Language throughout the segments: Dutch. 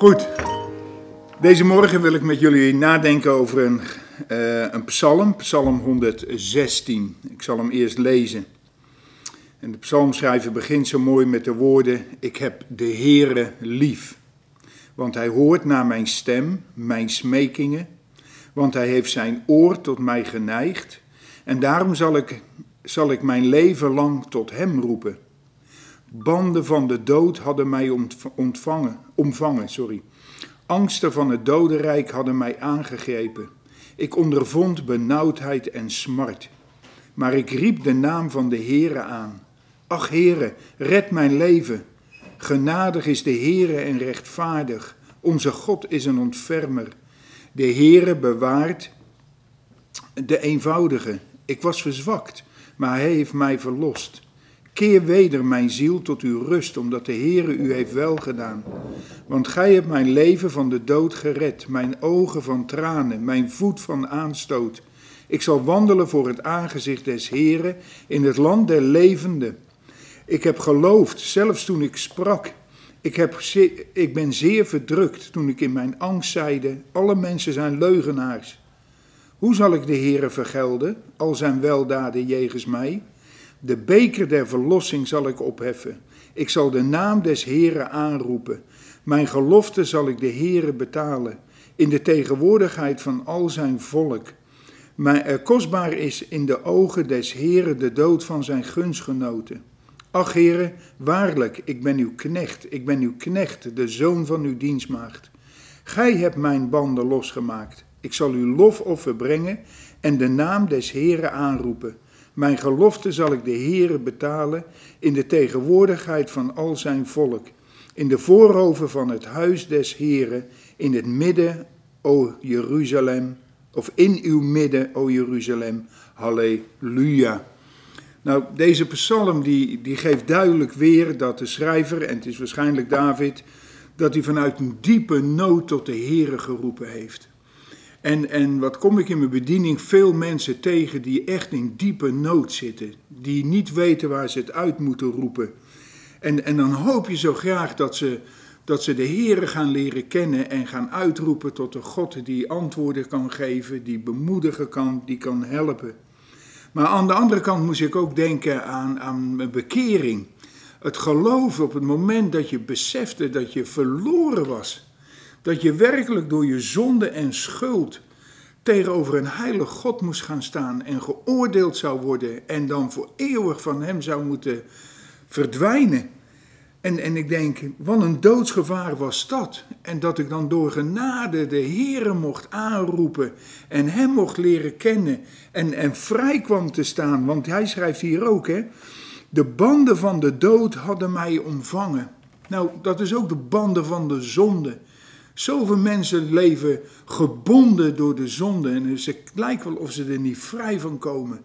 Goed. Deze morgen wil ik met jullie nadenken over een, uh, een psalm, psalm 116. Ik zal hem eerst lezen. En de psalmschrijver begint zo mooi met de woorden: Ik heb de Heere lief. Want hij hoort naar mijn stem, mijn smekingen. Want hij heeft zijn oor tot mij geneigd. En daarom zal ik, zal ik mijn leven lang tot hem roepen. Banden van de dood hadden mij ontvangen, omvangen. Sorry. Angsten van het dodenrijk hadden mij aangegrepen. Ik ondervond benauwdheid en smart. Maar ik riep de naam van de Heere aan. Ach Heere, red mijn leven. Genadig is de Heere en rechtvaardig. Onze God is een ontfermer. De Heere bewaart de eenvoudige. Ik was verzwakt, maar hij heeft mij verlost. Keer weder mijn ziel tot uw rust, omdat de Heere u heeft welgedaan. Want gij hebt mijn leven van de dood gered, mijn ogen van tranen, mijn voet van aanstoot. Ik zal wandelen voor het aangezicht des Heere in het land der levenden. Ik heb geloofd, zelfs toen ik sprak. Ik, heb, ik ben zeer verdrukt toen ik in mijn angst zeide, alle mensen zijn leugenaars. Hoe zal ik de Heere vergelden, al zijn weldaden jegens mij? De beker der verlossing zal ik opheffen. Ik zal de naam des Heeren aanroepen. Mijn gelofte zal ik de Heere betalen, in de tegenwoordigheid van al zijn volk. Maar kostbaar is in de ogen des Heeren de dood van zijn gunstgenoten. Ach, Heere, waarlijk, ik ben uw knecht, ik ben uw knecht, de zoon van uw dienstmaagd. Gij hebt mijn banden losgemaakt. Ik zal uw lofoffer brengen en de naam des Heeren aanroepen. Mijn gelofte zal ik de Heere betalen in de tegenwoordigheid van al zijn volk. In de voorhoven van het huis des Heeren, in het midden, o Jeruzalem, of in uw midden, o Jeruzalem. Halleluja. Nou, deze psalm die, die geeft duidelijk weer dat de schrijver, en het is waarschijnlijk David, dat hij vanuit een diepe nood tot de Heere geroepen heeft. En, en wat kom ik in mijn bediening veel mensen tegen die echt in diepe nood zitten, die niet weten waar ze het uit moeten roepen. En, en dan hoop je zo graag dat ze, dat ze de Heere gaan leren kennen en gaan uitroepen tot de God die antwoorden kan geven, die bemoedigen kan, die kan helpen. Maar aan de andere kant moest ik ook denken aan, aan bekering. Het geloof op het moment dat je besefte dat je verloren was. Dat je werkelijk door je zonde en schuld tegenover een heilig God moest gaan staan en geoordeeld zou worden en dan voor eeuwig van hem zou moeten verdwijnen. En, en ik denk, wat een doodsgevaar was dat. En dat ik dan door genade de Heere mocht aanroepen en hem mocht leren kennen en, en vrij kwam te staan. Want hij schrijft hier ook, hè. De banden van de dood hadden mij omvangen. Nou, dat is ook de banden van de zonde. Zoveel mensen leven gebonden door de zonde en het lijkt wel of ze er niet vrij van komen.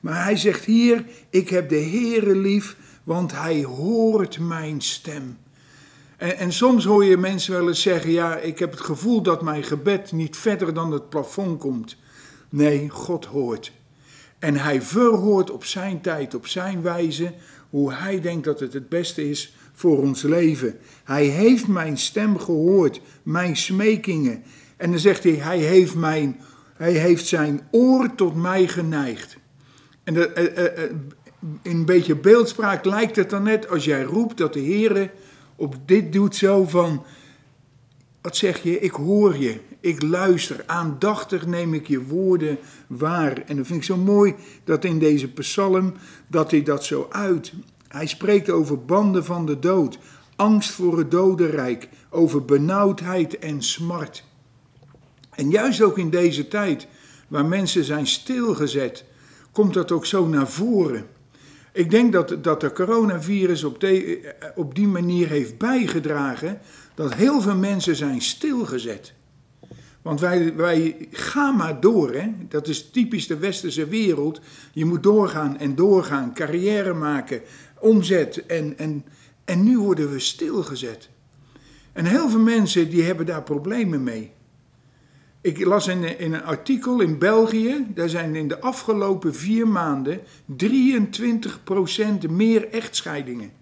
Maar hij zegt hier, ik heb de Heere lief want hij hoort mijn stem. En, en, soms hoor je mensen wel eens zeggen: Ja, ik heb het gevoel dat mijn gebed niet verder dan het plafond komt. Nee, God hoort. En hij verhoort op zijn tijd, op zijn wijze, hoe hij denkt dat het het beste is voor ons leven. Hij heeft mijn stem gehoord, mijn smekingen. En dan zegt hij: Hij heeft, mijn, hij heeft zijn oor tot mij geneigd. En eh, eh, eh, in een beetje beeldspraak lijkt het dan net als jij roept dat de Heer op dit doet zo van, wat zeg je, ik hoor je, ik luister, aandachtig neem ik je woorden waar. En dat vind ik zo mooi dat in deze psalm, dat hij dat zo uit. Hij spreekt over banden van de dood, angst voor het dodenrijk, over benauwdheid en smart. En juist ook in deze tijd, waar mensen zijn stilgezet, komt dat ook zo naar voren. Ik denk dat, dat de coronavirus op, op die manier heeft bijgedragen dat heel veel mensen zijn stilgezet. Want wij, wij gaan maar door, hè? dat is typisch de westerse wereld. Je moet doorgaan en doorgaan, carrière maken, omzet en, en, en nu worden we stilgezet. En heel veel mensen die hebben daar problemen mee. Ik las in, in, een artikel in België, daar zijn in de afgelopen vier maanden 23% meer echtscheidingen.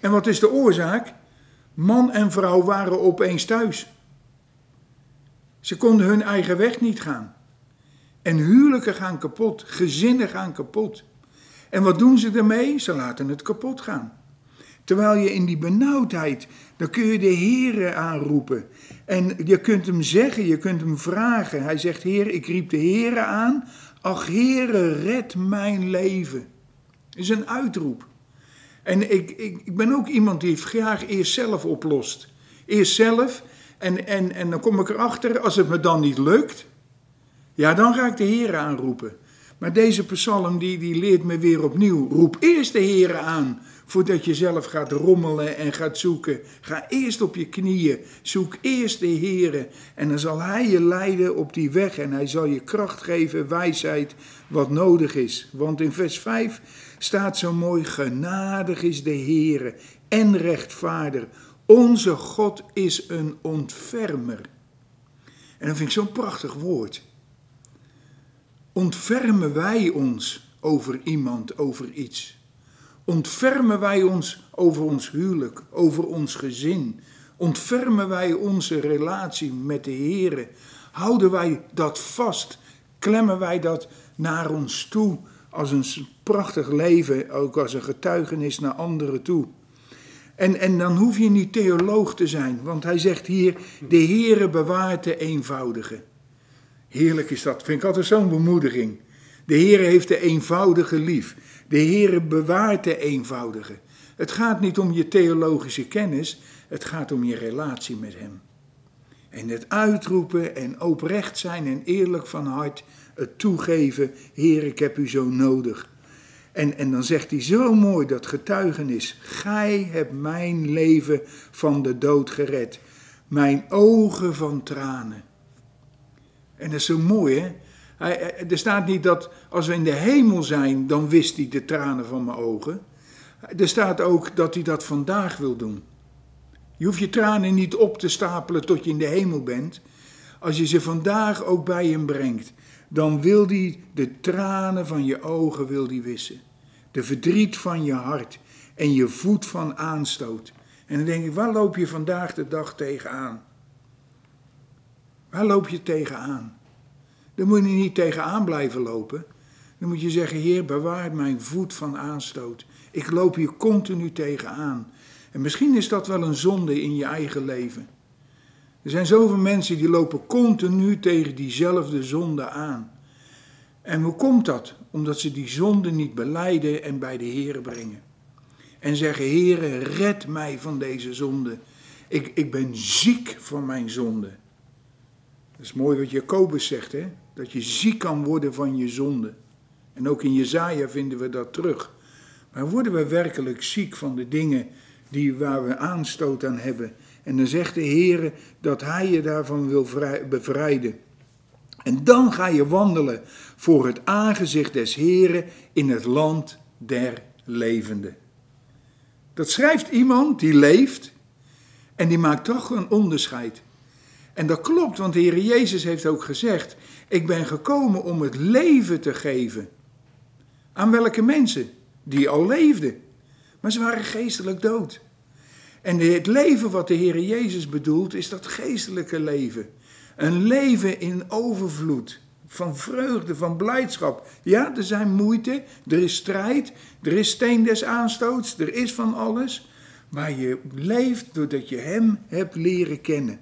En wat is de oorzaak? Man en vrouw waren opeens thuis. Ze konden hun eigen weg niet gaan. En huwelijken gaan kapot, gezinnen gaan kapot. En wat doen ze ermee? Ze laten het kapot gaan. Terwijl je in die benauwdheid, dan kun je de Heere aanroepen. En je kunt hem zeggen, je kunt hem vragen. Hij zegt, Heer, ik riep de Heere aan. Ach, Heere, red mijn leven. is een uitroep. En ik, ik, ik ben ook iemand die graag eerst zelf oplost. Eerst zelf, en, en, en dan kom ik erachter, als het me dan niet lukt, ja, dan ga ik de Heer aanroepen. Maar deze psalm die, die leert me weer opnieuw. Roep eerst de Heer aan voordat je zelf gaat rommelen en gaat zoeken. Ga eerst op je knieën. Zoek eerst de Heer. En dan zal Hij je leiden op die weg. En Hij zal je kracht geven, wijsheid, wat nodig is. Want in vers 5 staat zo mooi: Genadig is de Heer en rechtvaardig. Onze God is een ontfermer. En dat vind ik zo'n prachtig woord ontfermen wij ons over iemand, over iets? Ontfermen wij ons over ons huwelijk, over ons gezin? Ontfermen wij onze relatie met de Heer? Houden wij dat vast? Klemmen wij dat naar ons toe als een prachtig leven, ook als een getuigenis naar anderen toe? En, en dan hoef je niet theoloog te zijn, want hij zegt hier: de Heere bewaart de eenvoudige. Heerlijk is dat. Vind ik altijd zo'n bemoediging. De Heer heeft de eenvoudige lief. De Heer bewaart de eenvoudige. Het gaat niet om je theologische kennis, het gaat om je relatie met Hem. En het uitroepen en oprecht zijn en eerlijk van hart het toegeven, Heer, ik heb u zo nodig. En, en dan zegt hij zo mooi dat getuigenis, Gij hebt mijn leven van de dood gered, mijn ogen van tranen. En dat is zo mooi, hè? er staat niet dat als we in de hemel zijn, dan wist hij de tranen van mijn ogen. Er staat ook dat hij dat vandaag wil doen. Je hoeft je tranen niet op te stapelen tot je in de hemel bent. Als je ze vandaag ook bij hem brengt, dan wil hij de tranen van je ogen wil die wissen. De verdriet van je hart en je voet van aanstoot. En dan denk ik, waar loop je vandaag de dag tegenaan? Waar loop je tegenaan? Dan moet je niet tegenaan blijven lopen. Dan moet je zeggen, Heer, bewaar mijn voet van aanstoot. Ik loop hier continu tegenaan. En misschien is dat wel een zonde in je eigen leven. Er zijn zoveel mensen die lopen continu tegen diezelfde zonde aan. En hoe komt dat? Omdat ze die zonde niet beleiden en bij de Heer brengen. En zeggen, Heere, red mij van deze zonde. Ik, ik ben ziek van mijn zonde. Dat is mooi wat Jacobus zegt, hè? dat je ziek kan worden van je zonde. En ook in Jezaja vinden we dat terug. Maar worden we werkelijk ziek van de dingen die, waar we aanstoot aan hebben? En dan zegt de Heer dat Hij je daarvan wil bevrijden. En dan ga je wandelen voor het aangezicht des Heren in het land der levenden. Dat schrijft iemand die leeft en die maakt toch een onderscheid. En dat klopt, want de Heer Jezus heeft ook gezegd: Ik ben gekomen om het leven te geven. Aan welke mensen? Die al leefden. Maar ze waren geestelijk dood. En het leven wat de Heer Jezus bedoelt, is dat geestelijke leven. Een leven in overvloed. Van vreugde, van blijdschap. Ja, er zijn moeite, er is strijd, er is steen des aanstoots, er is van alles. Maar je leeft doordat je Hem hebt leren kennen.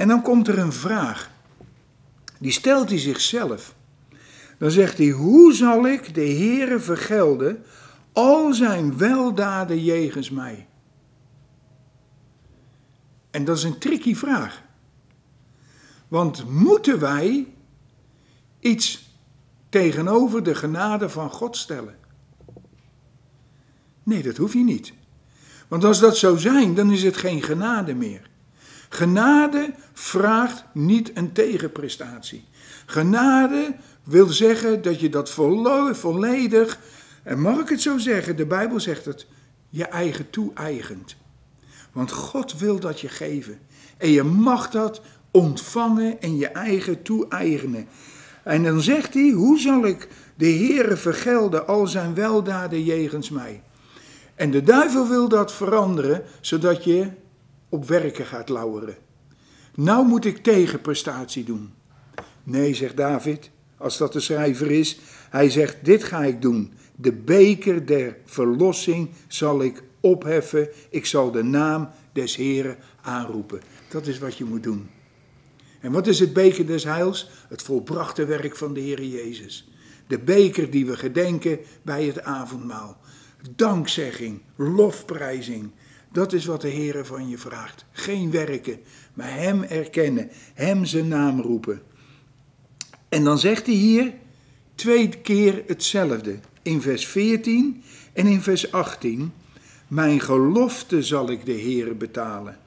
En dan komt er een vraag. Die stelt hij zichzelf. Dan zegt hij: Hoe zal ik de Heere vergelden al zijn weldaden jegens mij? En dat is een tricky vraag. Want moeten wij iets tegenover de genade van God stellen? Nee, dat hoef je niet. Want als dat zou zijn, dan is het geen genade meer. Genade vraagt niet een tegenprestatie. Genade wil zeggen dat je dat volledig, en mag ik het zo zeggen, de Bijbel zegt het, je eigen toe-eigent. Want God wil dat je geven. En je mag dat ontvangen en je eigen toe-eigenen. En dan zegt hij, hoe zal ik de Heere vergelden al zijn weldaden jegens mij? En de duivel wil dat veranderen, zodat je op werken gaat lauweren. Nou moet ik tegenprestatie doen. Nee, zegt David, als dat de schrijver is. Hij zegt, dit ga ik doen. De beker der verlossing zal ik opheffen. Ik zal de naam des Heren aanroepen. Dat is wat je moet doen. En wat is het beker des heils? Het volbrachte werk van de Heer Jezus. De beker die we gedenken bij het avondmaal. Dankzegging, lofprijzing. Dat is wat de Heer van je vraagt. Geen werken, maar Hem erkennen, Hem zijn naam roepen. En dan zegt hij hier twee keer hetzelfde. In vers 14 en in vers 18. Mijn gelofte zal ik de Heer betalen.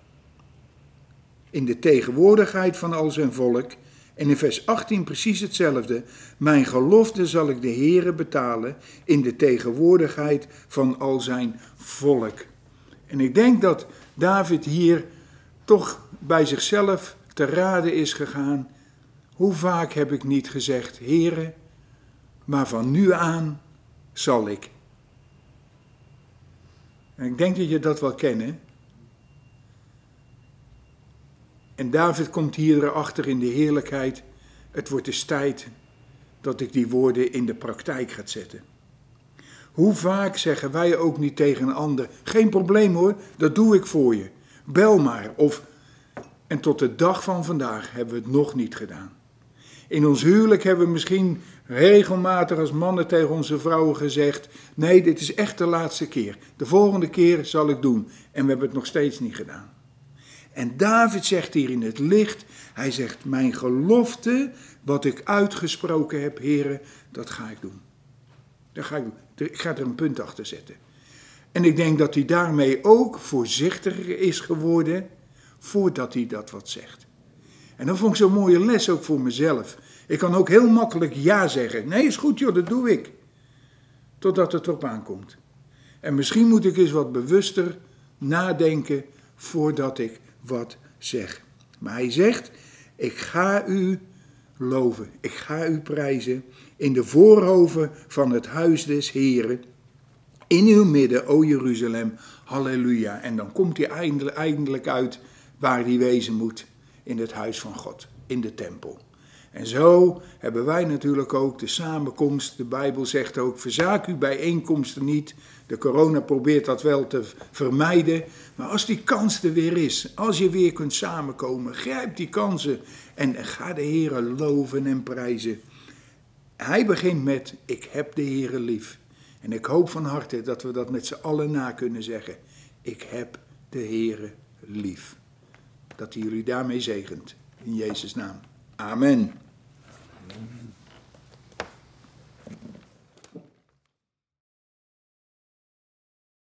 In de tegenwoordigheid van al zijn volk. En in vers 18 precies hetzelfde. Mijn gelofte zal ik de Heere betalen in de tegenwoordigheid van al zijn volk. En ik denk dat David hier toch bij zichzelf te raden is gegaan. Hoe vaak heb ik niet gezegd, Heere, maar van nu aan zal ik. En ik denk dat je dat wel kent. En David komt hier erachter in de heerlijkheid. Het wordt dus tijd dat ik die woorden in de praktijk ga zetten. Hoe vaak zeggen wij ook niet tegen een ander: Geen probleem hoor, dat doe ik voor je. Bel maar. Of, en tot de dag van vandaag hebben we het nog niet gedaan. In ons huwelijk hebben we misschien regelmatig als mannen tegen onze vrouwen gezegd: Nee, dit is echt de laatste keer. De volgende keer zal ik doen. En we hebben het nog steeds niet gedaan. En David zegt hier in het licht: Hij zegt: Mijn gelofte, wat ik uitgesproken heb, heren, dat ga ik doen. Dat ga ik doen. Ik ga er een punt achter zetten. En ik denk dat hij daarmee ook voorzichtiger is geworden voordat hij dat wat zegt. En dat vond ik zo'n mooie les ook voor mezelf. Ik kan ook heel makkelijk ja zeggen. Nee, is goed joh, dat doe ik. Totdat het erop aankomt. En misschien moet ik eens wat bewuster nadenken voordat ik wat zeg. Maar hij zegt, ik ga u loven, ik ga u prijzen in de voorhoven van het huis des Heren. In uw midden, o Jeruzalem, halleluja. En dan komt hij eindelijk uit waar hij wezen moet, in het huis van God, in de tempel. En zo hebben wij natuurlijk ook de samenkomst. De Bijbel zegt ook: verzaak uw bijeenkomsten niet. De corona probeert dat wel te vermijden. Maar als die kans er weer is, als je weer kunt samenkomen, grijp die kansen en ga de Heer loven en prijzen. Hij begint met: Ik heb de Heer lief. En ik hoop van harte dat we dat met z'n allen na kunnen zeggen. Ik heb de Heer lief. Dat hij jullie daarmee zegent. In Jezus' naam. Amen. Amen.